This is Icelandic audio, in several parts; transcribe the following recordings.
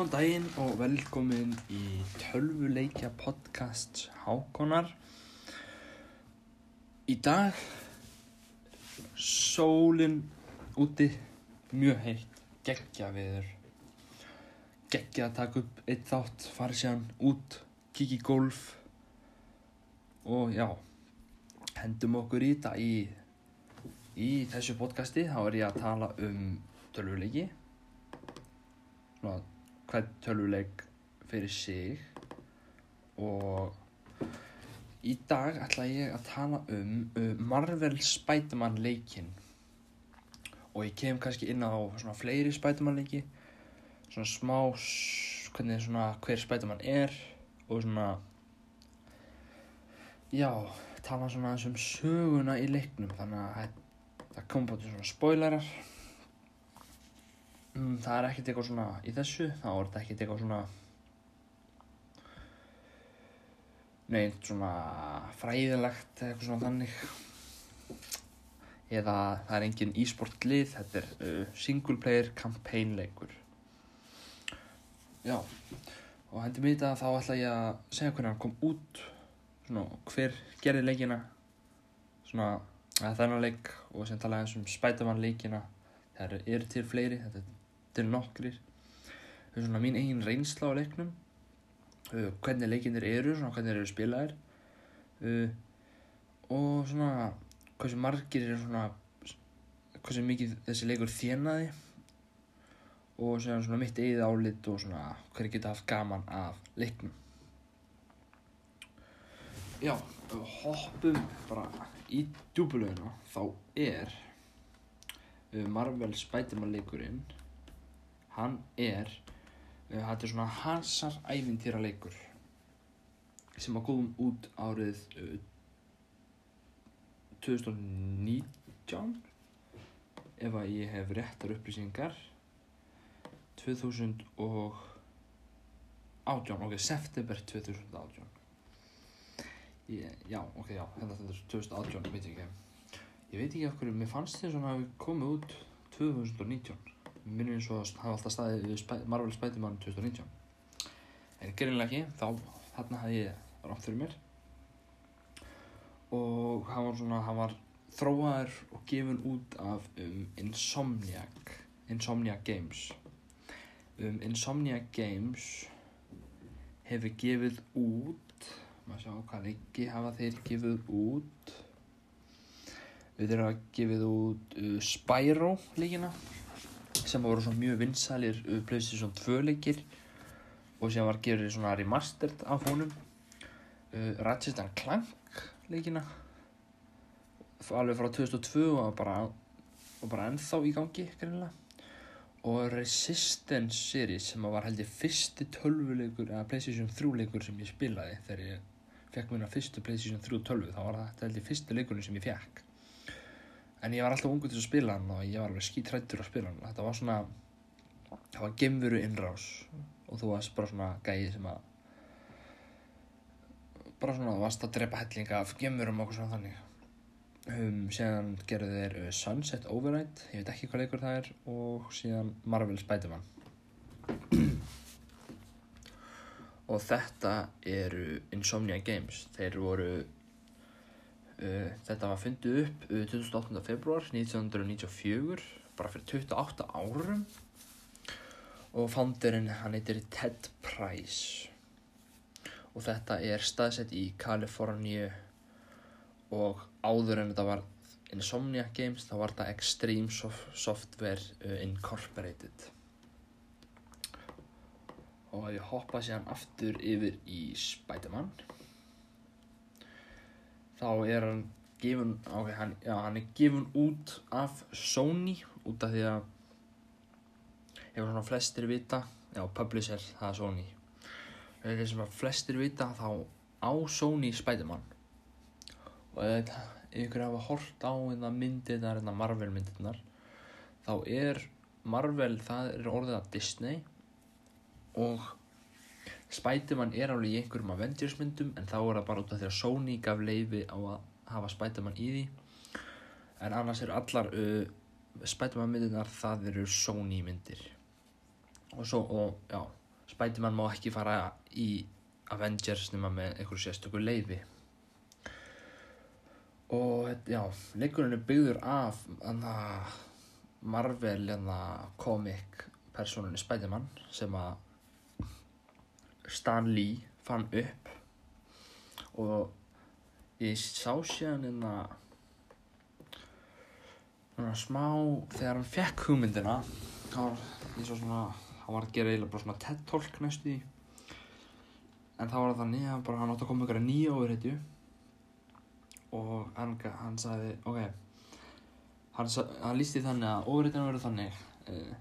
Góðan daginn og velkomin í tölvuleikja podcast Hákonar. Í dag, sólinn úti, mjög heitt, geggja viður. Geggja að taka upp eitt þátt, fara síðan út, kikið golf og já, hendum okkur í þetta í, í þessu podcasti. Þá er ég að tala um tölvuleiki svona hvern tölvuleik fyrir sig. Og í dag ætla ég að tala um uh, Marvel Spiderman leikin og ég kem kannski inn á svona fleiri Spiderman leiki. Svona smá hvernig svona hver Spiderman er. Og svona já, tala svona aðeins um söguna í leiknum. Þannig að það- kom búin svona spoilerar Mm, það er ekkert eitthvað svona í þessu, þá er þetta ekkert eitthvað svona neitt svona fræðilegt eitthvað svona þannig. Eða það er engin e-sport lið, þetta er uh, single player campaign leikur já og hendur mér þetta þá ætla ég að segja hvernig hann kom út svona hver gerði leikina svona þennan leik og sem tala eins um Spiderman leikina. Það eru til fleiri, þetta er til nokkrir. Það er svona mín eigin reynsla á leiknum. Uh, hvernig leikinir eru svona hvernig þeir eru spilaðir. Uh, og svona hversu margir eru svona hversu mikið þessi leikur þjenaði og svona, mitt eigið álit og svona hverju geta haft gaman af leiknum. Já, hoppum bara í djúbulögina þá er Marvel Spiderman leikurinn hann er uh, þetta er svona hasar ævintýra leikur sem að góðum út árið uh, 2019 ef að ég hef réttar upplýsingar. 2018 ok, september 2018 ég, já, ok, já þetta er 2018, veit ég ekki. Ég veit ekki af hverju, mér fannst þið svona að við komum út 2019 Minnir eins og að hafa alltaf staðið við Marvel Spider-Man 2019 en gerinlega ekki, þá þarna hafði ég rátt fyrir mér. Og hann var svona hann var þróaður og gefin út af um, Insomniac Insomniac Games. Um, Insomniac Games hefur gefið út maður sjá hvað leiki hafa þeir gefið út. Við þeir hafa gefið út uh, Spyro leikina sem voru svona mjög vinsælir uh, PlayStation 2 leikir og sem var gerðið svona remastered af honum. Uh, Ratchet Clank leikina alveg frá 2002 og bara, og bara ennþá í gangi greinilega. Og Resistance series sem var held ég fyrsti tölvuleikur eða PlayStation 3 leikur sem ég spilaði þegar ég fekk minna fyrstu PlayStation 3 tölvu þá var þetta held ég fyrsti leikurinn sem ég fekk en ég var alltaf ungur til að spila hann og ég var alveg skítrættur að spila hann. Þetta var svona það var gemveru innrás og þú varst bara svona gæði sem að bara svona þú varst að drepa hellinga af gemverum og svona þannig. Um, síðan gerðu þeir uh, Sunset Override ég veit ekki hvað leikur það er og síðan Marvel Spider-Man. Og þetta eru Insomnia Games. Þeir voru þetta var fundið upp uh, 28. februar 1994 bara fyrir 28 árum. Og founderinn hann heitir Ted Price. Og þetta er staðsett í Kaliforníu. Og áður en þetta var Insomnia Games þá var þetta Extreme Sof Software uh, Incorporated. Og ég hoppa síðan aftur yfir í Spider-Man þá er hann gefun, ok, hann, já, hann er gefun út af Sony út af því að hefur svona flestir vita, já, publisher, það er Sony. Sem að flestir vita þá á Sony Spiderman. Og ef ef ykkur hafa hort á þetta myndirnar, þetta Marvel myndirnar þá er Marvel, það er orðið af Disney og Spiderman er alveg í einhverjum Avengers myndum en þá er það bara út af því að Sony gaf leifi á að hafa Spiderman í því. En annars eru allar uh, Spiderman myndirnar það eru Sony myndir og svo, og já Spiderman má ekki fara í Avengers nema með einhverju sérstökur leiði og já, leikurinn er byggður af Marvel comic personunni Spiderman sem að Stan Lee fann upp. Og ég sá síðan hérna svona smá þegar hann fekk hugmyndina þá var ég svo svona hann var að gera eiginlega bara svona TED Talk næstu því. En þá var það þannig að bara hann átti að koma ykkur að nýja ofurhetju og hann, hann sagði ok hann, hann lísti þannig að ofurhetjan verður þannig uh,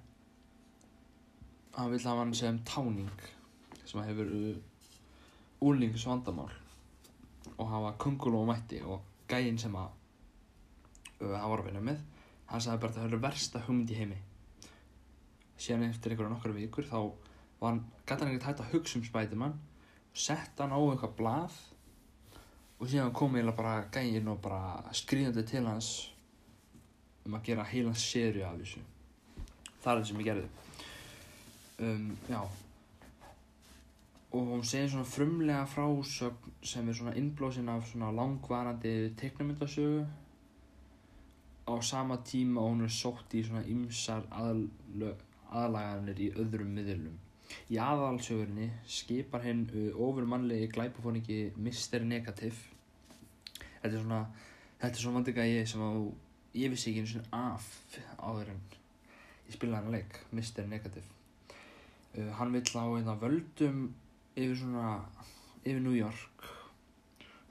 hann vil hafa hann sem táning sem hefur uh, úlings vandamál og hafa kungul og mætti og gæinn sem að uh, hann var að vinna með hann sagði bara að það hefur versta hugmynd í heimi. Síðan eftir einhverja nokkra vikur þá var hann, gæti hann ekkert hægt að hugsa um og sett hann á eitthvað blað og síðan kom eiginlega bara gæinn og bara skrýðandi til hans um að gera heilan sériu af þessu. Það er það sem ég gerði. Um, já og hún segir svona frumlega frásögn sem er svona innblósin af svona langvarandi teiknumyndasögu á sama tíma og hún er sótt í svona ymsar aðlaganir í öðrum miðlum. Í aðalsögurinni skipar hinn uh, ofurmannlegi glæpafóningi Mr. Negative. Þetta er svona, þetta er svona vandigægi sem á, ég vissi ekki einu svona af áður en ég spilaði hann leik, Mr. Negative. Uh, hann vill á einna völdum yfir svona, yfir New York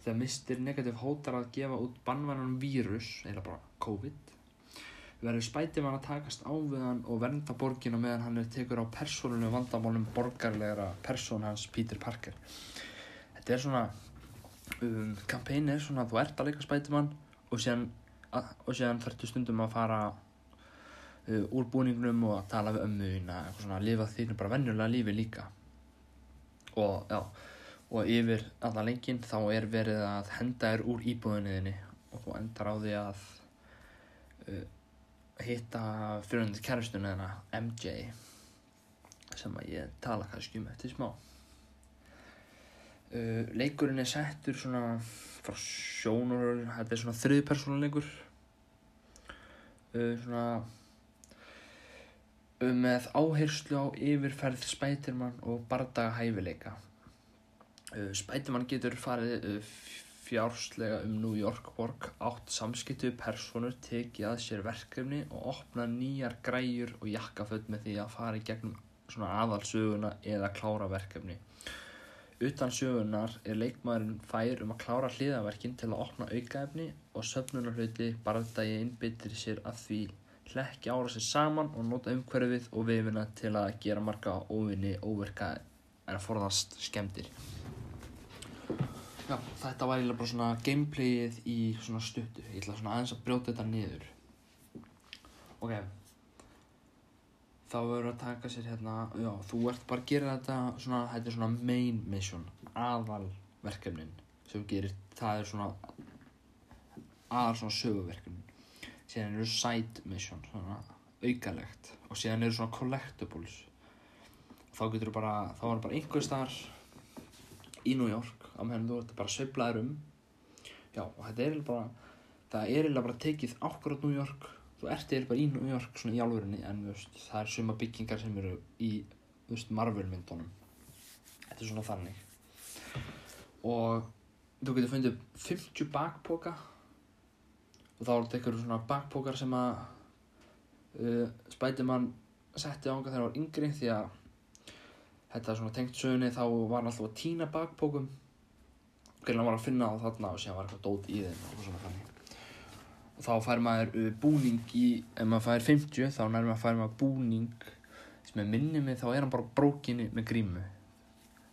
þegar Mr. Negative hótar að gefa út bannvænan vírus, eða bara COVID verður Spiderman að takast á við hann og vernda borgina meðan hann er tekur á persónunum vandamálum borgarlegra persón hans Peter Parker þetta er svona um, kampæni er svona að þú ert að leika Spiderman og síðan, að, og síðan þarftu stundum að fara uh, úr búningnum og að tala við ömmuðina eitthvað svona að lifa þínu bara venjulega lífi líka og og yfir allan lengin þá er verið að henda þér úr íbúðinniðinni og þú endar á því að uh, hitta fyrirhundi kærastunni hennar MJ sem að ég tala kannski um eftir smá. Uh, leikurinn er settur svona frá sjónur þetta er svona þriði persónuleikur uh, svona uh, með áherslu á yfirferð Spiderman og bardaga hæfileika Uh, Spiderman getur farið uh, fjárslega um New York borg, átt samskiptu personur, tekið að sér verkefni og opna nýjar græjur og jakkaföld með því að fara í gegnum svona aðalsöguna eða klára verkefni. Utan sögunar er leikmaðurinn fær um að klára hliðaverkin til að opna aukaefni og söfnunarhluti barðdagi innbyttir sér að því hlekki ára sér saman og nota umhverfið og vefina til að gera marga óvinni óverka en að forðast skemmtir. Já, þetta var eiginlega bara svona gameplayið í svona stuttu. Ég ætla svona aðeins að brjóta þetta niður. Ok. Þá verður að taka sér hérna, já, þú ert bara að gera þetta svona, þetta er svona main mission, aðal verkefnin sem gerir, það er svona aðal svona söguverkefnin. Síðan eru side mission, svona aukalegt. Og síðan eru svona collectibles. Þá getur þú bara, þá er bara einhver staðar í New York á meðan þú ert bara sveiflaður um. Já og þetta er bara það er bara tekið ákvarðat New York. Þú ert eiginlega bara í New York svona í álfurinni en veist, það er suma byggingar sem eru í veist, Marvel myndunum þetta er svona þannig. Og þú getur fundið 50 bakpoka og þá er þetta einhverju svona bakpokar sem að uh, Spiderman setti ánga þegar hann var yngri því að þetta svona tengt sögunni þá var hann alltaf að týna bakpókum hann var að finna það þarna og síðan var eitthvað dót í þeim og þá fær maður uh, búning í ef maður fær 50 þá maður fær maður búning sem er minni mig þá er hann bara brókinni með grímu.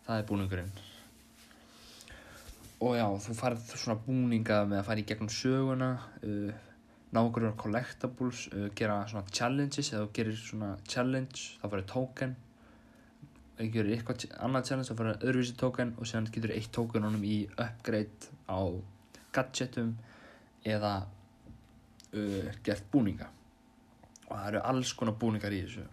Það er búningurinn og já þú færð svona búninga með að fara í gegnum söguna uh, ná okkur collectables uh, gera svona challenges eða þú gerir svona challenge þá færðu token. Þú gerir eitthvað annað challenge þá færðu öðruvísi token og síðan getur eitt token honum í upgrade á gadgetum eða uh, gert búninga. Og það eru alls konar búningar í þessu.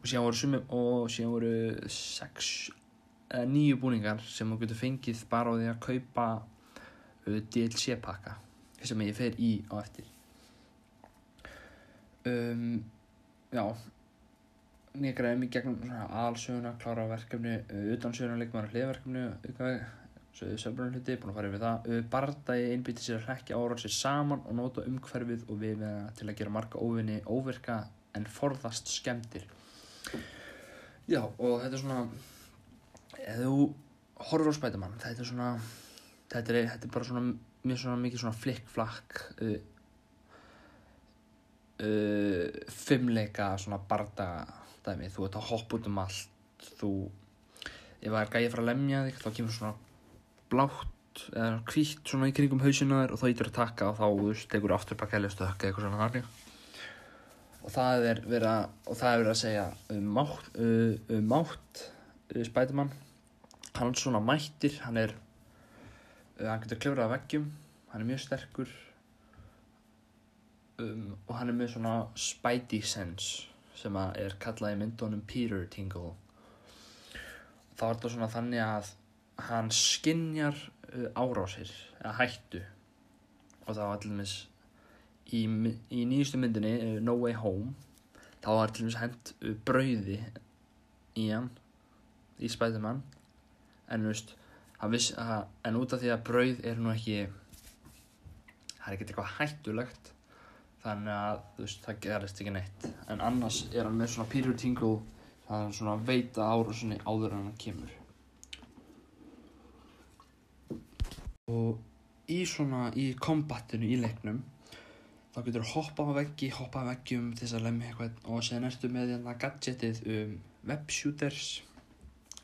Og síðan voru, sumi, og síðan voru sex eða nýju búningar sem þú getur fengið bara á því að kaupa uh, DLC pakka sem ég fer í á eftir. Um, já. Ég græði mig gegnum alsöguna, klára verkefni uh, utan söguna leikmaður hliðverkefni sögbrunum hluti, búin að fara yfir það. Bardagi einbytti sér að hrekja ára sér saman og nota umhverfið og við til að gera marga óvinni óvirka en forðast skemmtir já og þetta er svona ef þú horfur á spætumann þetta er svona þetta er, þetta er bara svona mjög svona mikið svona flikkflakk uh, uh, fimmleika svona barda dæmi, þú ert að hoppa út um allt. Þú, ef það er gæði frá að lemja þig, þá kemur svona blátt eða kvítt svona í kringum hausina þér og þá ítur að taka og þá, þú veist, tekur aftur baka eða stökka eitthvað svona harni og það er verið að, og það er verið að segja um mátt, uh, um mátt uh, Spiderman hann er svona mættir, hann er uh, hann getur klifrað af veggjum hann er mjög sterkur um, og hann er með svona spidey sense sem að er kallað í myndunum Peter Tingle. Þá er þetta svona þannig að hann skinjar uh, árásir eða hættu. Og það var allir mis í, í nýjustu myndinni uh, No Way Home þá var allir mis hend uh, brauði í hann í Spiderman en veist viss, að, en út af því að brauð er nú ekki það er ekkert eitthvað hættulegt. Þannig að veist það gerist ekki neitt. En annars er hann með svona Peter Tingle það er svona veita árásinni áður en hann kemur. Og í svona í kombatinu í leiknum þá getur þú hoppa á veggi hoppa á veggjum til þess að lemja eitthvað. Og séðan ertu með hérna gadgetið um webshooters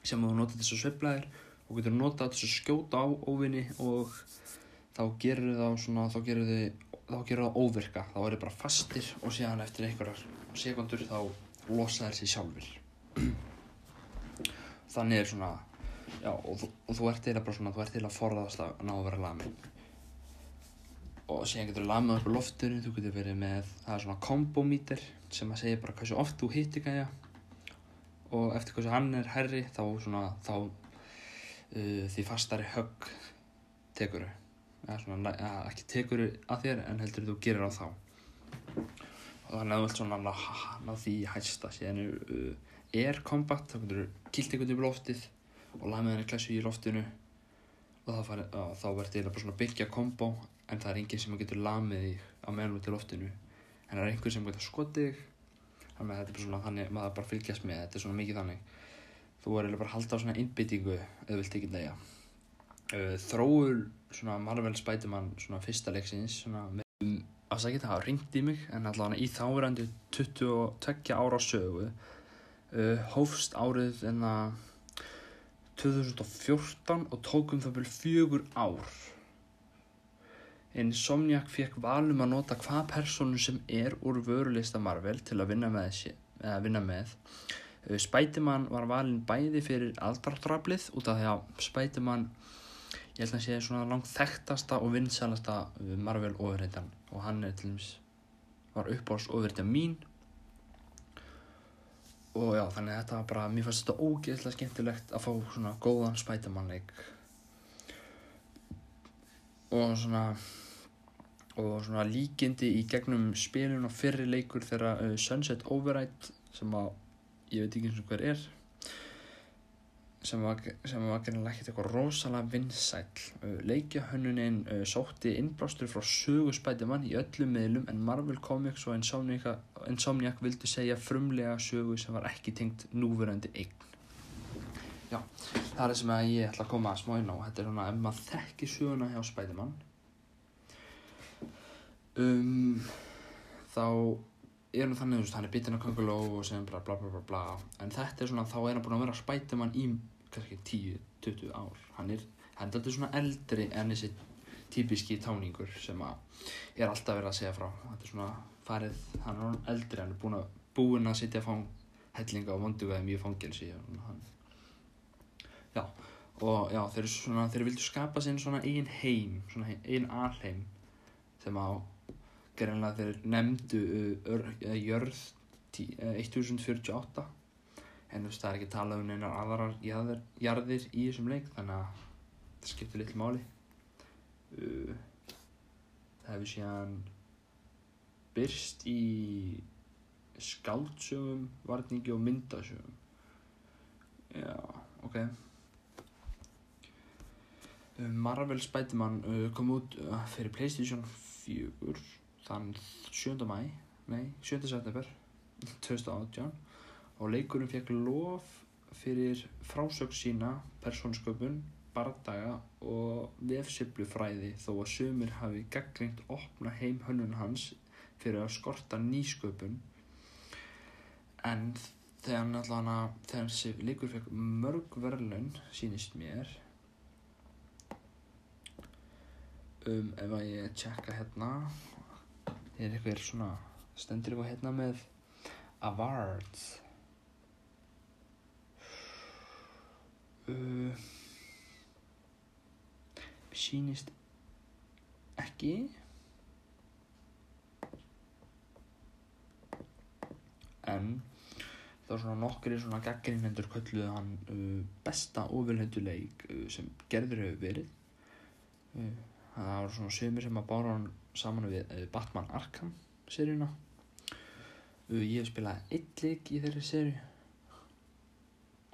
sem þú nota þess að sveiflaðir og getur nota þess að skjóta á óvinni og þá gerir það svona þá gerir þið þá gerir það óvirka. Þá er það bara fastir og síðan eftir einhverjar sekundur þá losa þær sér sjálfur þannig er svona já, og, þú, og þú ert eða bara svona þú ert eða að forðast að ná að vera lamin og síðan getur þú lamið upp á loftinu, þú getur verið með það er svona kombomíter sem að segja bara hversu oft þú hittir gæja og eftir hversu hann er herri þá svona þá uh, því fastari högg tekuru eða svona, eða, ekki tekuru að þér en heldur þú gerir á þá. Og þannig að þú vilt svona ná, ná því hæsta. Síðan er uh, air combat þá getur þú kilt einhvern veginn í loftið og lamið henni klassu í loftinu. Og þá, fari, á, þá verður þetta bara svona byggja kombo en það er enginn sem getur lamið þig á meðan út í loftinu. En það er einhver sem getur skotið þig þannig að þetta er bara svona þannig maður bara fylgjast með þetta er svona mikið þannig. Þú er bara að halda á svona innbyttingu eða vilt ekki lega uh, þróur svona Marvel Spiderman svona fyrsta leiksins svona með um, afsækið það hafa ringt í mig en allavega í þáverandi 22 ára sögu uh, hófst árið en að 2014 og tókum það vel fjögur ár Insomniac fekk valum að nota hvað personu sem er úr vörulista Marvel til að vinna með, að vinna með. Spiderman var valin bæði fyrir aldraftrablið út af því að Spiderman ég held að sé svona langt þekktasta og vinsælasta Marvel ofurreitan og hann er til dæmis var uppáðs ofurreita mín og já þannig þetta var bara mér fannst þetta ógeðslega skemmtilegt að fá svona góðan Spiderman leik og svona og svona líkindi í gegnum spilun og fyrri leikur þegar uh, Sunset Override sem að ég veit ekki eins og hver er sem var, var ekki eitthvað rosalega vinsæl uh, leikjahönnunin uh, sótti innblástur frá söguspætimann í öllum miðlum en Marvel Comics og Insomniac vildu segja frumlega sögu sem var ekki tengt núverandi eign. Já, það er sem að ég ætla að koma að smá inn á. Þetta er svona ef maður þekki söguna hjá spætimann um, þá er hann þannig, veist, hann er bitinn af Kongoló og sem bla bla bla bla bla. En þetta er svona, þá er hann búin að vera spætumann í kannski 10-20 ár. Hann er, hann er alltaf svona eldri en þessi típiski táningur sem að er alltaf verið að segja frá. Þetta er svona farið, hann er eldri hann er búin að, búin að sitja fang hellinga og vondu veðum í fangelsi já og já, þeir, svona, þeir vildu skapa sinn svona einn heim, svona einn alheim sem á greinlega þeir nefndu uh, jörð 1048 en þú veist það er ekki talað um neinar aðrar jarðir, jarðir í þessum leik þannig að það skiptir litlu máli. Uh, það hefur síðan byrst í skáldsögum, varningi og myndasögum. Já, ok. Um, Marvel Spiderman uh, kom út uh, fyrir Playstation 4 þann 7. mæ nei, 7. september 2018 og leikurinn fekk lof fyrir frásögn sína, persónsköpun, bardaga og vefsiflufræði þó að sumir hafi gaggringt opna heim hönnun hans fyrir að skorta nýsköpun en þegar náttúrulega þessi leikur fekk mörg verðlaun sínist mér um ef að ég tjekka hérna er eitthvað svona stendur eitthvað hérna með awards? Uh, sýnist ekki. En það var svona nokkri svona gaggrinnendur kölluðu hann uh, besta ofurhendu leik uh, sem gerður hefur verið. Uh, það var svona sömur sem að bára hann saman við uh, Batman Arkham seríuna. Ég hef spilað eitt leik í þeirri seríu.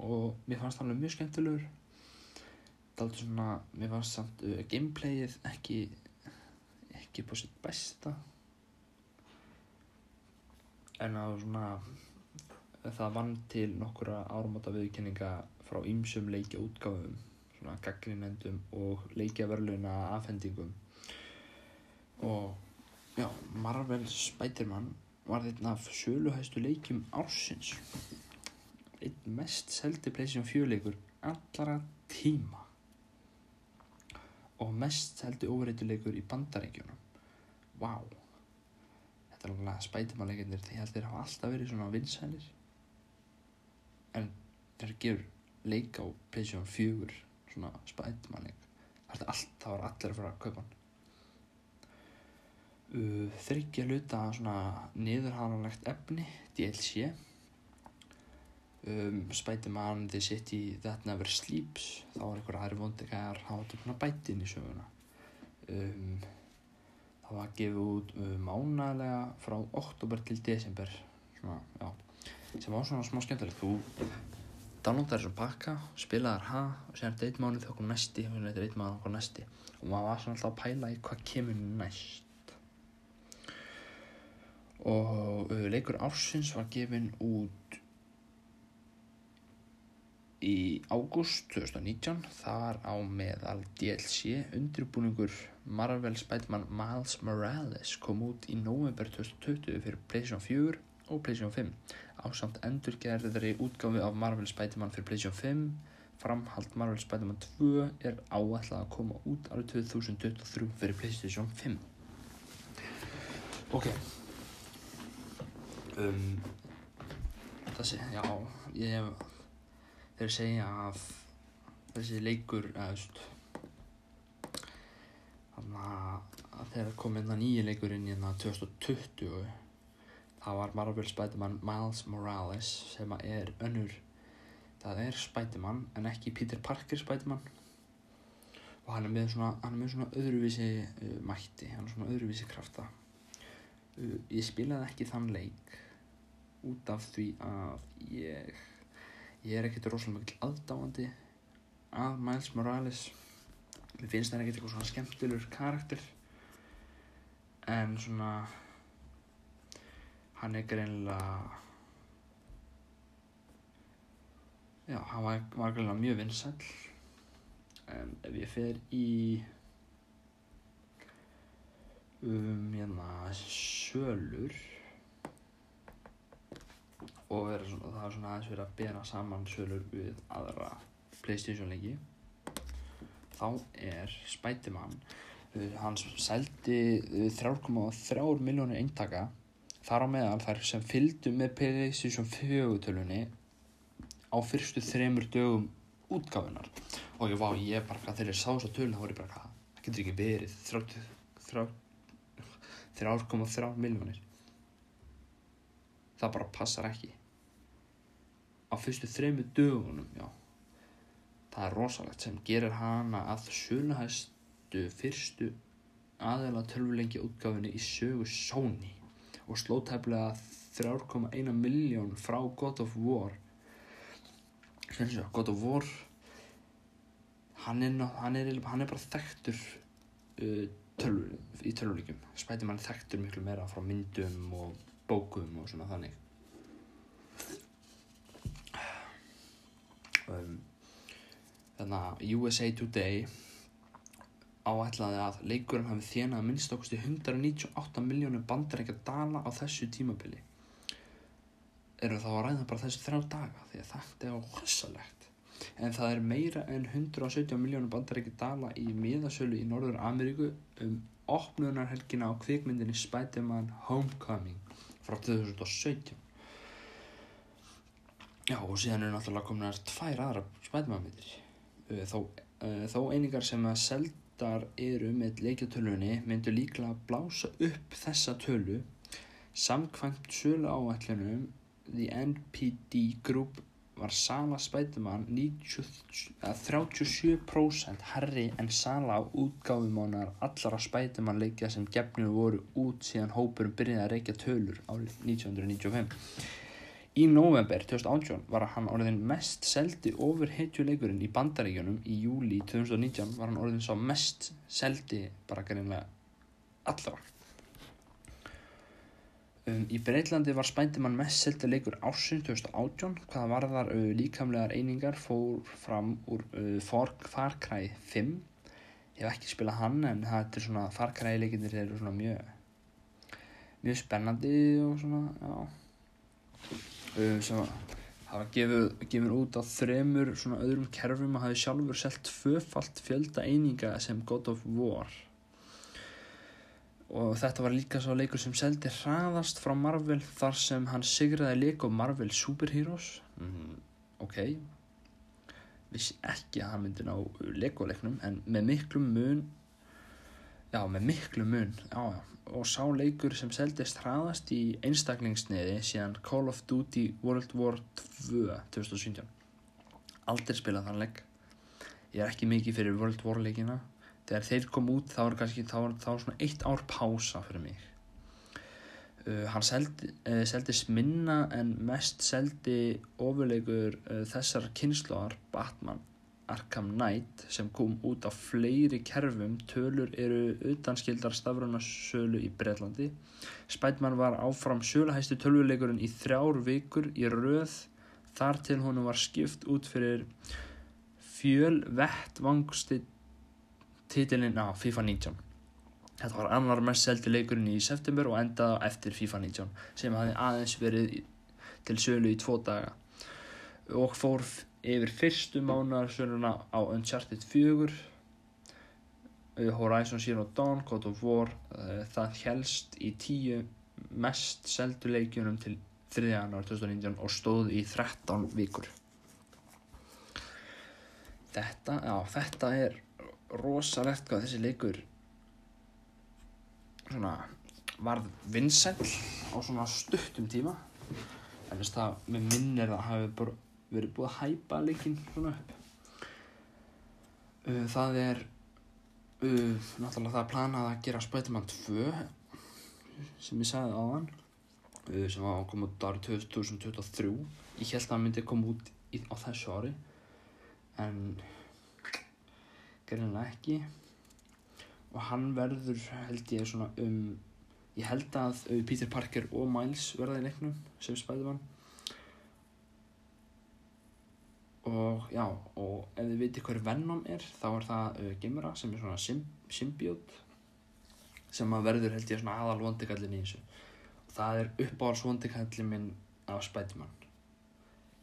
Og mér fannst hann alveg mjög skemmtilegur. Það er alltaf svona mér fannst samt uh, gameplayið ekki ekki på sitt besta. En það var svona það vann til nokkura áramóta viðkenninga frá ýmsum leikja útgáfum svona gaggrinendum og leikjaverluna afhendingum og já, Marvel Spiderman var þetta af söluhæstu leikjum ársins. Einn mest seldi PlayStation 4 leikur allara tíma. Og mest seldi overreituleikur í bandaríkjunum. Vá. Wow. Þetta er alveg Spiderman leikindir því að þeir hafa alltaf verið svona vinsælir. En þeir gerur leika á PlayStation 4 svona leik. Það er allt, það var allir að fara að kaupa hann þryggja luta svona niðurhananlegt efni DLC um, Spiderman The City That Never Sleeps. Þá var einhverja aðri vondikæðar það var svona bætinn í söguna. Um, það var gefið út mánalega frá oktober til desember svona, já, sem var svona smá skemmtilegt. Þú downloadar þessum pakka spilaðar ha og sér þetta eitt mánuð þá kom næsti og þetta er eitt mánuð þá kom næsti. Og maður var svona alltaf að pæla í hvað kemur næst og leikur ársins var gefin út í ágúst 2019 þar á meðal DLC undirbúningur Marvel Spiderman Miles Morales kom út í november 2020 fyrir PlayStation 4 og PlayStation 5 á samt endurgerðari útgáfi af Marvel Spiderman fyrir PlayStation 5 framhald Marvel Spiderman 2 er áætlað að koma út árið 2023 fyrir PlayStation 5 ok um, þessi, já ég hef þeir segja að þessi leikur eða þannig að þegar kom inn að nýja leikurinn í 2020 það var Marvel Spiderman Miles Morales sem er önnur það er Spiderman en ekki Peter Parker Spiderman. Og hann er með svona, er með svona öðruvísi uh, mætti, hann er svona öðruvísi krafta. Uh, ég spilaði ekki þann leik út af því að ég ég er ekkert rosalega mikil aðdáandi að Miles Morales. Mér finnst það ekkert eitthvað svona skemmtilegur karakter. En svona hann er greinlega já, hann var, var greinlega mjög vinsall en ef ég fer í um hérna sölur og svona, það er svona aðeins verið að bera saman sölur við aðra Playstation leiki. Þá er Spiderman uh, hann seldi uh, 3,3 miljónir eintaka. Þar á meðal þar sem fylgdu með Playstation 4 tölunni á fyrstu þremur dögum útgáfinar og ég, vá, ég bara þegar ég sá þess að tölun þá voru ég bara það getur ekki verið 3,3 miljónir það bara passar ekki á fyrstu þremu dögunum já. Það er rosalegt sem gerir hana að söluhæstu fyrstu aðeila tölvulengi útgáfinni í sögu Sony og sló tæplega 3,1 miljón frá God of War. God of War hann er, hann er, hann er bara þekktur uh, tölvu, í tölvuleikjum. Spiderman er þekktur miklu meira frá myndum og bókum og svona þannig um, þannig að USA Today áætlaði að leikurinn hafi þjenað minnst okkusti 198 miljónu bandarækja dala á þessu tímabili. Erum þá að ræða bara þessu þrjá daga? Því að þetta er rosalegt. En það er meira en 117 miljónu bandarækja dala í miðasölu í Norður Ameríku um opnunarhelgina á kvikmyndinni Spider-Man Homecoming frá 2017 Já og síðan eru náttúrulega kominar tvær aðra Spider-Man myndir Uh, þó, uh, þó einingar sem að seldar eru með leikjatölunni myndu líklega blása upp þessa tölu samkvæmt sölu áætlunum The NPD Group var sala Spiderman 90, að 37% herri en sala útgáfumánar allara Spiderman leikja sem gefnir voru út síðan hópurum byrjaði að reykja tölur árið 1995 Í november 2018 var hann orðin mest seldi ofurhetjuleikurinn í bandaríkjunum. Í júli 2019 var hann orðin sá mest seldi bara greinlega allra. Um, í Breitlandi var Spændimann mest seldi leikur ársinn 2018 hvaða varðar uh, líkamlegar einingar fór fram úr uh, Far, Cry 5 ég hef ekki spilað hann en það er svona Far Cry leikindir eru svona mjög mjög spennandi og svona já sem að hafa gefið, gefið út á þremur svona öðrum kerfum og hafi sjálfur selt tvöfalt fjölda eininga sem God of War. Og þetta var líka svo leikur sem seldi hraðast frá Marvel þar sem hann sigraði Lego Marvel Superheroes. Mm, ok. Vissi ekki að hann myndi ná Lego leiknum en með miklu mun já með miklu mun já já. Og sá leikur sem seldist hraðast í einstaklingsniði síðan Call of Duty World War 2 2017 aldrei spilað þann leik. Ég er ekki mikið fyrir World War leikina. Þegar þeir kom út þá er kannski þá er, þá er svona eitt ár pása fyrir mig. Uh, hann seldi, uh, seldist minna en mest seldi ofurleikur uh, þessar kynnslóðar Batman Arkham Knight sem kom út á fleiri kerfum. Tölur eru utanskildar stafrunasölu í Breitlandi Spiderman var áfram söluhæstu tölvuleikurinn í þrjár vikur í röð. Þar til honum var skipt út fyrir fjöl vettvangsti titilinn á FIFA 19 Þetta var annar mest seldi leikurinn í september og endaði eftir FIFA 19 sem hafði aðeins verið til sölu í tvo daga. Og fór f- yfir fyrstu mánarsöluna á Uncharted 4 uh, Horizon Zero Dawn, God of War uh, það helst í tíu mest seldu leikjunum til 3. januar 2019 og stóð í 13 vikur þetta, já, þetta er rosalegt hvað þessi leikur svona varð vinsæll á svona stuttum tíma en þess það með minn er það hafi bara verið búið að hæpa leikinn svona upp. Uh, það er uh, náttúrulega það er planað að gera Spiderman 2 sem ég sagði áðan uh, sem var að koma út árið 2023 ég held að það myndi koma út í, á þessu ári en greinilega ekki. Og hann verður held ég svona um ég held að uh, Peter Parker og Miles verða í leiknum sem Spiderman og já og ef þið veitir hver Venom er þá er það uh, Gimra sem er svona sym symbiót sem að verður held ég svona aðal vondikallin í þessu. Og það er uppáhalds vondikallin minn af Spiderman.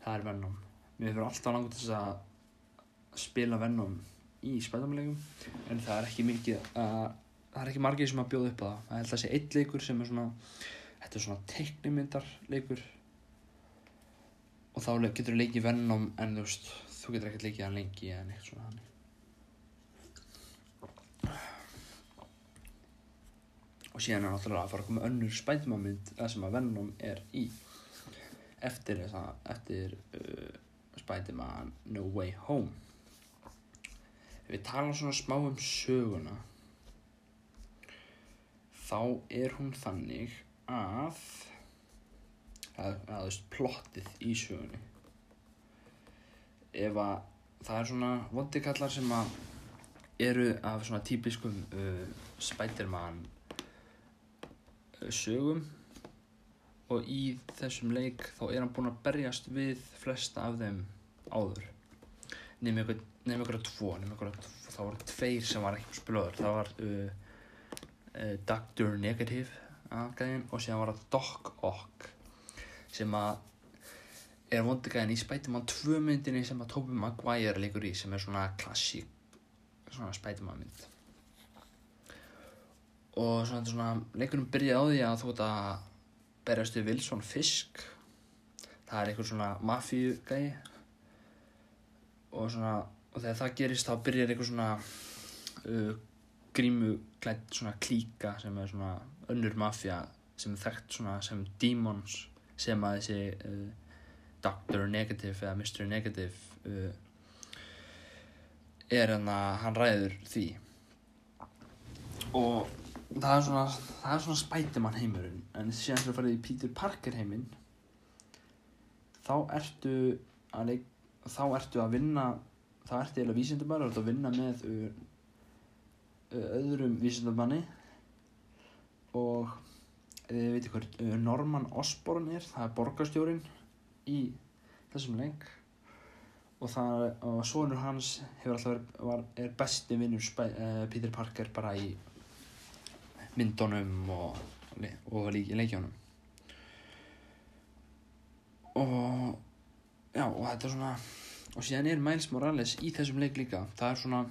Það er Venom. Mér hefur alltaf langt þess að spila Venom í Spiderman-leikum en það er ekki mikið að það er ekki margir sem að bjóða upp á það. Það held að sé eitt leikur sem er svona þetta er svona teiknimyndar leikur og þá getur þú leikið Venom en þú veist þú getur ekkert leikið hann lengi eða neitt svona hann og síðan er náttúrulega að fara að koma önnur Spiderman mynd það sem að Venom er í. Eftir þessa eftir uh, Spider-Man No Way Home. Við tala svona smá um söguna þá er hún þannig að að, að veist, plottið í sögunni. Ef að það er svona vondikallar sem að eru af svona típiskum uh, Spider-Man uh, sögum. Og í þessum leik þá er hann búinn að berjast við flesta af þeim áður. Nefnum ykkur, ykkur að tvo ykkur að tvo, þá voru tveir sem var ekki spilöður það var uh, uh, Dr. Negative aðgæðin og síðan var það Doc Ock sem að er vondugæðin í Spider-Man 2 myndinni sem að Tobey Maguire leikur í sem er svona klassík svona Spider-Man mynd. Og svona, svona leikunum byrjaði á því að þú ert að berjast við Wilson Fisk. Það er einhver svona mafíu gæi og svona og þegar það gerist þá byrjar einhver svona uh, grímu klætt svona klíka sem er svona önnur mafja sem er þekkt svona sem demons sem að þessi uh, Dr. Negative eða Mr. Negative uh, er hann að hann ræður því og það er svona svona Spiderman heimurinn en síðan þegar þú farið í Peter Parker heiminn þá ertu að leik þá ertu að vinna þá ertu eiginlega vísindabæri að vinna með uh, öðrum vísindabanni og ef þið veitir hver uh, Norman Osborn er það er borgarstjórin í þessum leik. Og það og sonur hans hefur alltaf verið, var, er besti vinnur uh, Peter Parker bara í myndunum og, og leik, leikjónum og já og þetta er svona og síðan er Miles Morales í þessum leik líka. Það er svona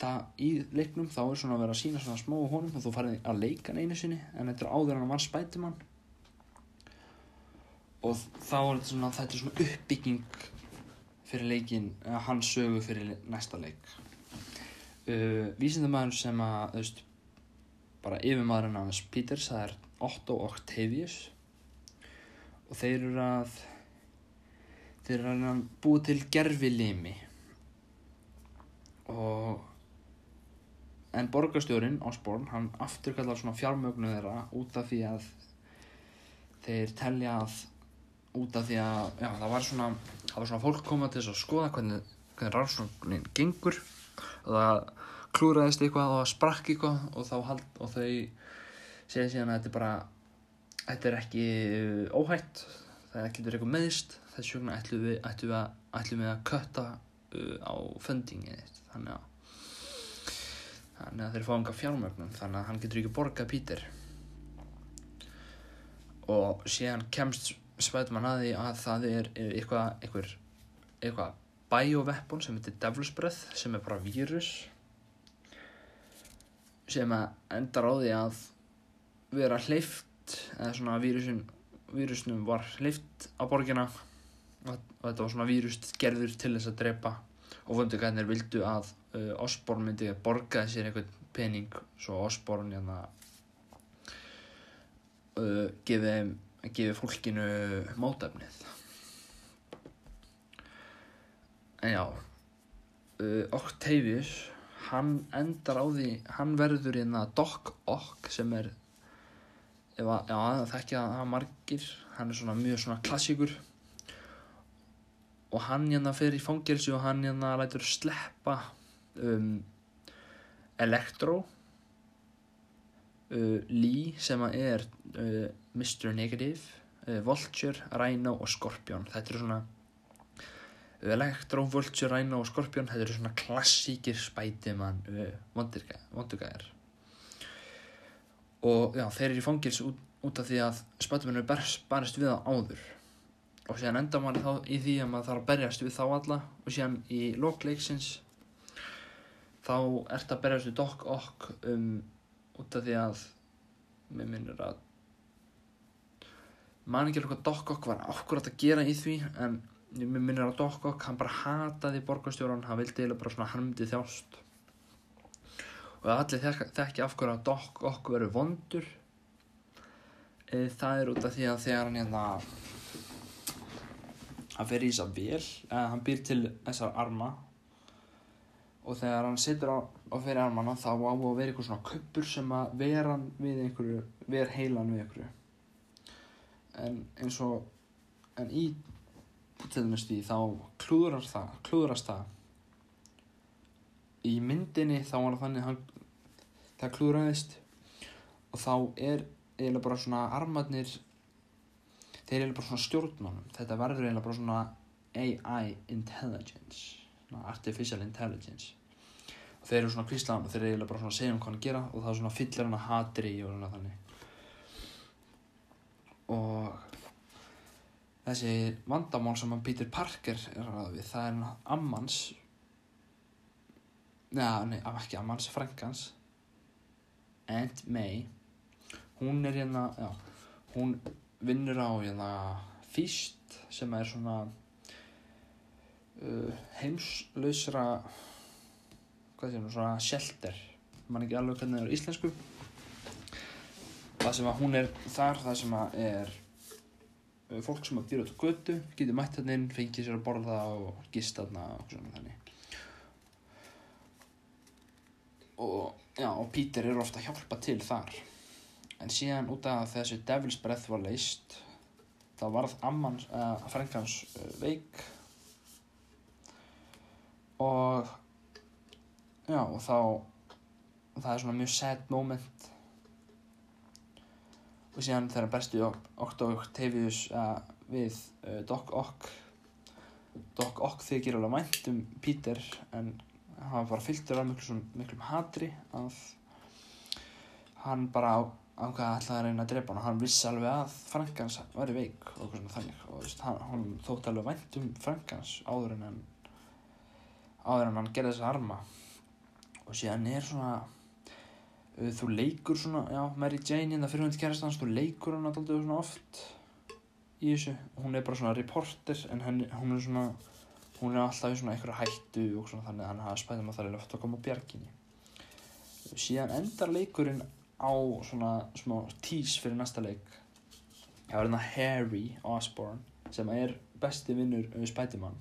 það í leiknum þá er svona að vera að sína svona smá á honum og þú farið að leika hann einu sinni en þetta er áður hann var Spiderman. Og þá er þetta svona þetta er svona uppbygging fyrir leikin hans sögu fyrir næsta leik. Uh, vísindamæður sem að þú veist bara yfirmaðurinn hans Peters það er Otto Octavius. Og þeir eru að þeir eru að búið til gerfi limi og en borgarstjórin Osborn hann afturkallar svona fjármögnu þeirra út af því að þeir telja að út af því að já, það var svona það var svona fólk koma til þess að skoða hvernig, hvernig rannsóknin gengur. Og það klúraðist eitthvað og sprakk eitthvað og hald og þau segja síðan að þetta er bara þetta er ekki óhætt það getur eitthvað meðist þess vegna ætlum við, ætlum við, að, ætlum við að kötta uh, á fundingin þannig að þannig að þeir fá enga fjármögnum þannig að hann getur ekki borgað Pítur og síðan kemst Spiderman að því að það er eitthvað eitthvað, eitthvað bioweapon sem heitir Devil's Breath sem er bara vírus sem endar á því að vera hleyft eða svona vírusin vírusnum var hleyft á borgina. Og þetta var svona vírust gerður til þess að drepa og vöndugæðinir vildu að uh, Osborn myndi borgaði sér einhvern pening. Svo Osborn hérna uh, gefið gefi fólkinu mótefnið. En já uh, Octavius hann endar á því hann verður hérna Doc Ock sem er ef að, já, það þekkja það margir. Hann er svona mjög svona klassíkur og hann hérna fer í fangilsi og hann hérna lætur sleppa um, Electro uh, Lee sem að er uh, Mr. Negative uh, Vulture, Rhino og Scorpion þetta eru svona Electro, Vulture, Rhino og Scorpion þetta eru svona klassíkir spætimann vondurgæðar og já, þeir eru í fangils út, út af því að spætimann er barist við það áður og síðan enda maður þá í því að maður þarf að berjast við þá alla. Og síðan í lokleiksins þá ert að berjast við Doc Ock um, út af því að mér minnir að man ekki alveg hvað Doc Ock var akkurat að gera í því en mér minnir að Doc Ock hann bara hataði borgarstjóran hann vildi eða bara svona hann myndi þjást. Og allir þekki, af hverju að Doc Ock verður vondur. E, það er út af því að þegar hann hérna hann fer í þessa vel eða hann býr til þessar arma. Og þegar hann situr á, á fyrir armana þá á að vera eitthvað svona kuppur sem að vera við einhverju ver heilan við einhverju. En eins og en í til dæmis því þá klúðrast það klúðrast það. Í myndinni þá var þannig hann, það klúðraðist. Og þá er eiginlega bara svona armarnir þeir eru bara svona stjórnmánum þetta verður eiginlega bara svona AI intelligence svona artificial intelligence. Og þeir eru svona kvíslaðan og þeir eru eiginlega bara svona að segja um hvað hann gera og það er svona fyllir hann að hatri og svona þannig. Og þessi vandamál sem hann Peter Parker er að við það er ammans neða, nei, ekki ammans, frankans Aunt May. Hún er hérna, já hún vinnur á hérna fýst sem er svona uh, heimslausra hvað sé hún, svona shelter. Mann ekki alveg hvernig það er íslensku. Það sem að hún er þar, það sem að er uh, fólk sem að býra út á götu getur mætt hann inn, fengið sér að borða og gist þarna og svona þannig. Og já, og Peter er ofta að hjálpa til þar en síðan út af þessu Devil's Breath var leist þá varð amman, uh, frengans uh, veik. Og já, og þá það er svona mjög sad moment. Og síðan þegar bestu Octo Octavius uh, við Doc Ock Doc Ock þykir alveg vænt um Peter en hann var fylltur af miklu, miklum hatri að hann bara ákvaði að ætlaði að reyna að drepa hann og hann vissi alveg að Frankans væri veik og svona þannig. Og veist, hann, hann þótt alveg vænt um Frankans áður en hann áður en hann gerði þessa arma. Og síðan er svona uh, þú leikur svona, já, Mary Jane hérna fyrir hundi kærastans, þú leikur hann alltaf svona oft í þessu. Hún er bara svona reporter en henni, hún er svona hún er alltaf í svona einhverju hættu og svona þannig að hann hafa spæðum að það er löft að koma á bjarginni. Síðan endar leikurinn á svona smá tís fyrir næsta leik. Það var hérna Harry Osborn sem er besti vinnur um Spiderman.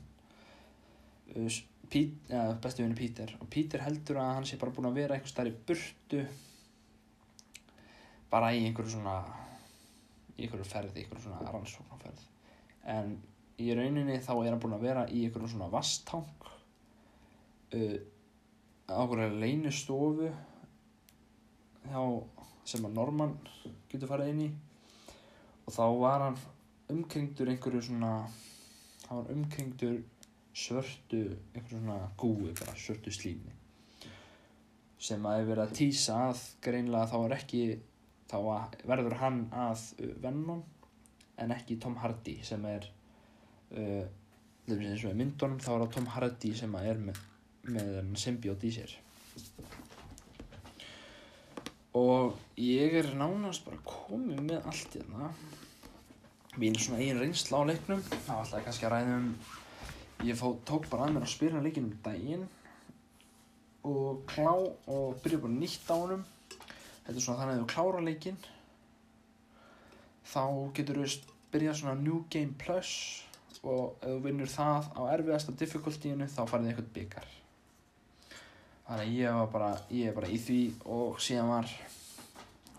Ja, besti vinnur Peter. Og Peter heldur að hann sé bara búin að vera eitthvað starf í burtu bara í einhverju svona í einhverju ferð, í einhverju svona rannsóknarferð. En í rauninni þá er hann búin að vera í einhverjum svona vasttang uh, á einhverju leinustofu hjá, sem að Norman getur farið inn í. Og þá var hann umkringdur einhverju svona hann var umkringdur svörtu einhverju svona gúi bara svörtu slími. Sem að hefur verið að týsa að greinlega þá er ekki þá verður hann að Venom en ekki Tom Hardy sem er uh, myndunum þá er það Tom Hardy sem er með, með symbiót í sér og ég er nánast bara komið með allt í þarna mín svona eigin reynsla á leiknum. Þá ætlaði kannski að ræðum ég fó, tók bara að mér að spyrja leikinum daginn og klá og byrja bara nýtt á honum. Þetta er svona þannig að þú klára leikin þá getur þú byrjað svona New Game Plus og ef þú vinnur það á erfiðasta difficultíinu þá farið eitthvað byggar þannig ég var bara ég er bara í því og síðan var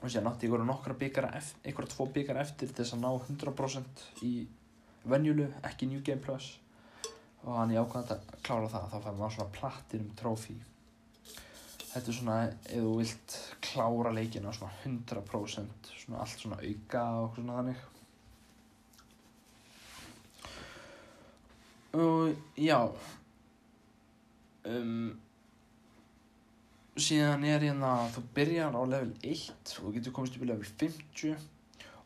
og síðan átti ég voru nokkra byggara eitthvað tvo byggar eftir þess að ná 100% í venjulu ekki New Game Plus. Og hann ég ákvæði að klára það þá fær maður svona platinum trófi þetta er svona ef þú vilt klára leikina svona 100% svona allt svona auka og svona þannig. Og já um, síðan er hérna þú byrjar á level 1 og getur komist upp í level 50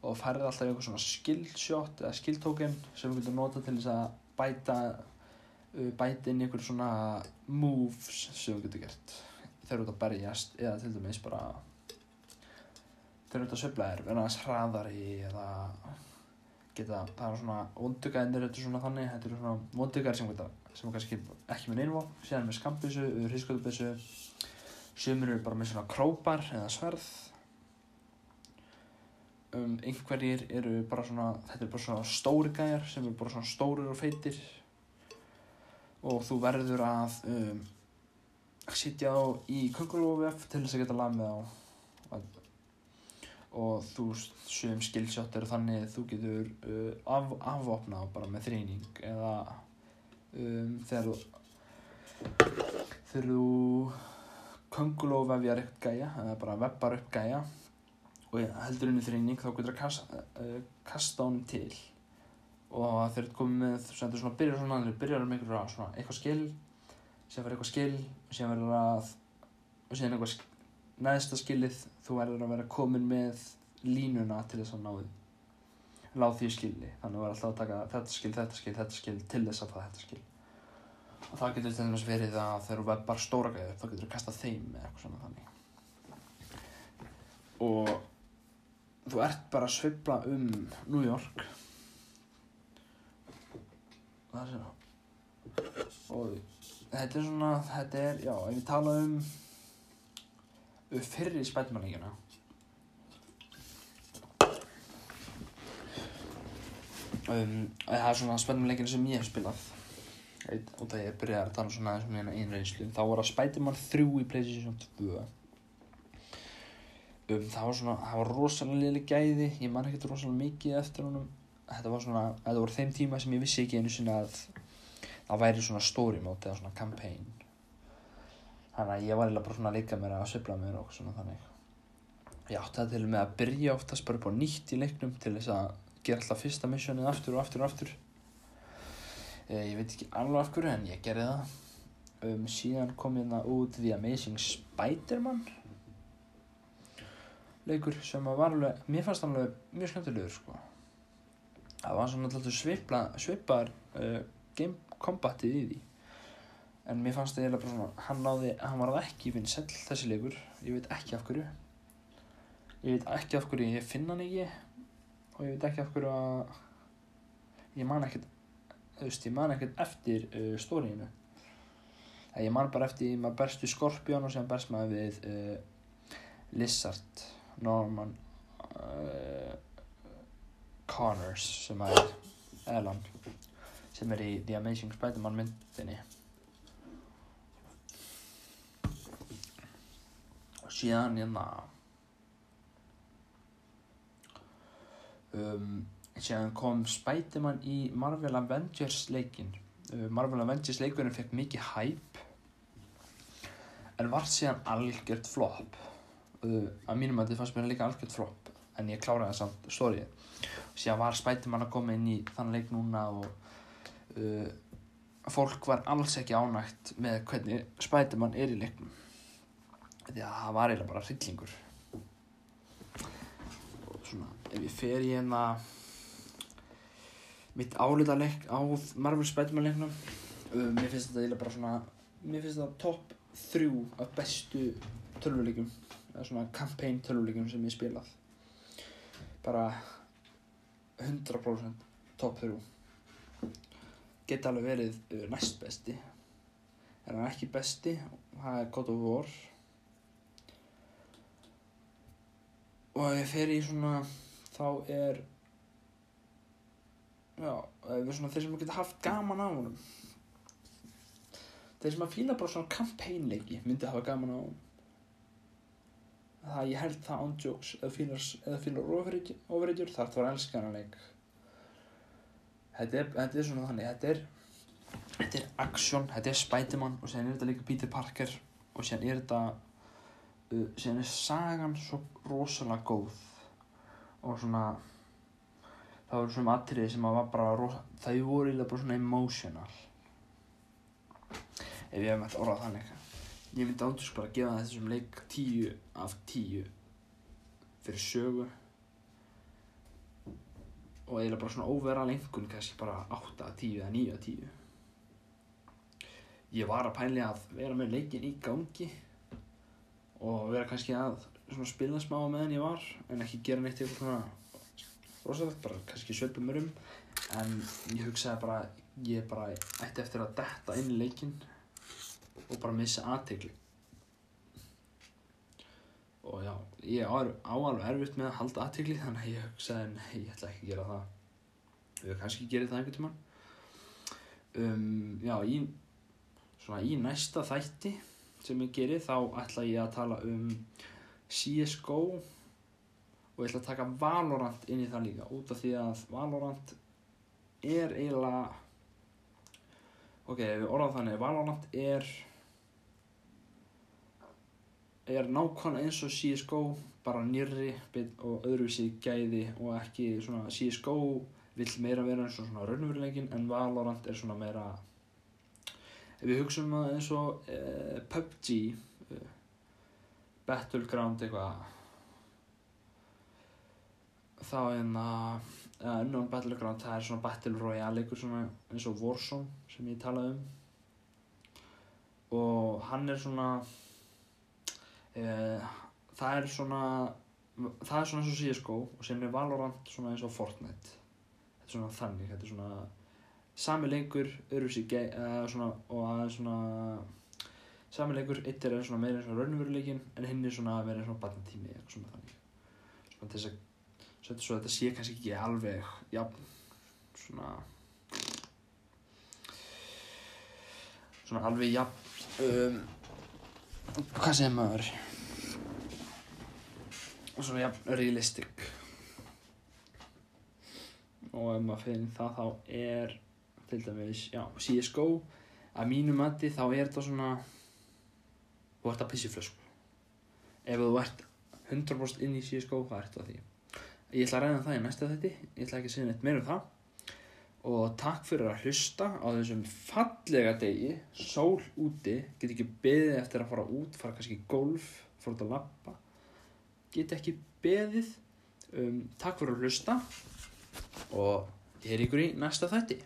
og þú færði alltaf eitthvað svona skill shot eða skill token sem þú getur nota til þess að bæta uh, bæta inn einhver svona moves sem þú getur gert. Þegar þú ert að berjast eða til dæmis bara þegar þú ert að söfla þér verða aðeins hraðari eða geta, það er svona vondugæðinir, þetta er svona þannig, þetta eru svona vondugæðir sem sem er kannski ekki með neinvá, síðan með skambissu, hrískjöldubissu, sumir eru bara með svona krópar eða sverð. Um, einhverjir eru bara svona þetta er bara svona stóri gæjar sem eru bara svona stórir og feitir. Og þú verður að um, sitja á í köngulófef til þess að geta lamið á. Og þú sum skillshot eru þannig að þú getur uh, af, afvopnað bara með þrýning eða um, þegar þú þú köngulófefjar eitthvað gæja eða bara weppar upp gæja og heldur henni þrýning þá getur það kasta, uh, kasta honum til. Og þú komið með sendur svona byrjar svona þannig byrjar með eitthvað svona eitthvað skill sem verður eitthvað skill og sem verður að og síðan eitthvað sk- neðsta skillið þú verður að vera komin með línuna til þess að náðu ná því skilli þannig að verður alltaf að taka þetta skill, þetta skill, þetta skill til þess að fá þetta skill og það getur til dæmis verið að þegar þú verður bara stóra gæður þá getur þú kastað þeim eða eitthvað svona þannig. Og þú ert bara að svifla um New York. Og það er svona og þetta er svona þetta er, já, ef ég tala um um fyrri spætumannleikina um, það er svona spætumannleikina sem ég hef spilað og það ég byrjaði að tala svona aðeins um hérna einu reynslu. Þá var það Spiderman 3 í Playstation 2 um, það var svona, það var rosalega liðlega gæði. Ég man ekkert rosalega mikið eftir honum. Þetta var svona, þetta voru þeim tíma sem ég vissi ekki einu sinni að það væri svona story mode eða svona campaign. Þannig að ég var eiginlega bara svona að leika mér að svifla mér og svona þannig. Ég átti það til með að byrja oftast bara upp á nýtt í leiknum til þess að gera alltaf fyrsta missionið aftur og aftur og aftur ég veit ekki alveg af hverju en ég gerði það. Um, síðan kom hérna út The Amazing Spider-Man. Leikur sem var alveg mér fannst hann alveg mjög skemmtilegur sko. Það var svona alltaf svipla svipar uh, game combatið í því. En mér fannst það eiginlega bara svona hann náði, hann var ekki vinsell þessi leikur. Ég veit ekki af hverju. Ég veit ekki af hverju ég finn hann ekki. Og ég veit ekki af hverju að ég man ekkert þú veist, ég man ekkert eftir uh, stóriðinu ég man bara eftir maður berst við Skorpjón og sem berst maður við uh, Lizard Norman uh, Connors sem er Elan sem er í The Amazing Spider-Man myndinni. Og síðan hérna um, síðan kom Spider-Man í Marvel Avengers leikin uh, Marvel Avengers leikurinn fekk mikið hæp en var síðan algjört flop uh, að mínum að þið fannst mér líka algjört flop en ég kláraði samt stórið síðan var Spider-Man að koma inn í þann leik núna og uh, fólk var alls ekki ánægt með hvernig Spider-Man er í leiknum. Því að það var eiginlega bara hryllingur. Og svona ef ég fer í hérna mitt álita leik á Marvel Spider-Man leiknum. Uh, mér finnst þetta eiginlega bara svona mér finnst þetta topp þrjú af bestu tölvuleikum eða svona campaign tölvuleikum sem ég spilað. Bara 100% topp þrjú. Geti alveg verið uh, næst besti. Er hann ekki besti? Það er God of War. Og ef ég fer í svona þá er já, ef við svona þeir sem geta haft gaman á honum. Þeir sem að fíla bara svona campaignleiki myndi hafa gaman á honum. Það ég held það án jokes. Eða fílar, overregjur þar þú er að elska hana leik. Þetta er, þetta er svona þannig. Þetta er þetta er action, þetta er Spiderman og síðan er þetta líka Peter Parker og síðan er þetta uh, síðan er sagan svo rosalega góð og svona það voru svona atriði sem að var bara það voru eiginlega bara svona emotional. Ef ég hef með orðað þannig. Ég myndi átjús bara að gefa þessum leik 10 af 10 fyrir sögu. Og eiginlega bara svona overall einhvern kannski bara 8 af 10 eða 9 af 10 ég var að pæli að vera með leikin í gangi og vera kannski að spila smá meðan ég var en ekki gera neitt eitthvað svona rosalegt, bara kannski sveipa mér um en ég hugsaði bara ég bara ætti eftir að detta inn í leikin og bara missa aðtegli og já, ég á, á alveg erfitt með að halda aðtegli þannig að ég hugsaði nei, ég ætla ekki að gera það. Ég kannski gerir það einhvern tímann. Um, já, í svona í næsta þætti sem ég geri þá ætla ég að tala um CSGO og ég ætla að taka Valorant inn í það líka út af því að Valorant er eiginlega ok, ef við orðum þannig Valorant er er nákvæmlega eins og CSGO bara nýrri og öðruvísi gæði og ekki svona CSGO vill meira vera eins og svona raunveruleikin en Valorant er svona meira ef við hugsaum það eins og uh, PUBG uh, Battleground eitthvað þá að uh, unnum Battleground það er svona Battle Royale leikur svona eins og Warzone sem ég talaði um. Og hann er svona uh, það er svona það er svona eins og CSGO og sem er Valorant svona eins og Fortnite. Þetta er svona þannig þetta er svona sami öðruvísi uh, svona, og það er svona sami leikur eitt er svona meira eins og raunveruleikin en hinn er svona meira eins og barnatími eitthvað svona þannig. Svona þess að svo, þetta sé kannski ekki alveg já svona svona alveg já um, hvað segir maður? Svona já realistic. Og ef maður fyrir það þá er til dæmis, já, CSGO að mínu mati þá er þetta svona þú ert að pissi flösku. Ef þú ert 100% inn í CSGO hvað ert það því ég ætla að ræða um það í næsta þetti ég ætla ekki að segja neitt meira um það. Og takk fyrir að hlusta á þessum fallega degi. Sól úti, get ekki beðið eftir að fara út, fara kannski í golf. Fara út að lappa get ekki beðið. Um, takk fyrir að hlusta. Og ég er ykkur í næsta þetti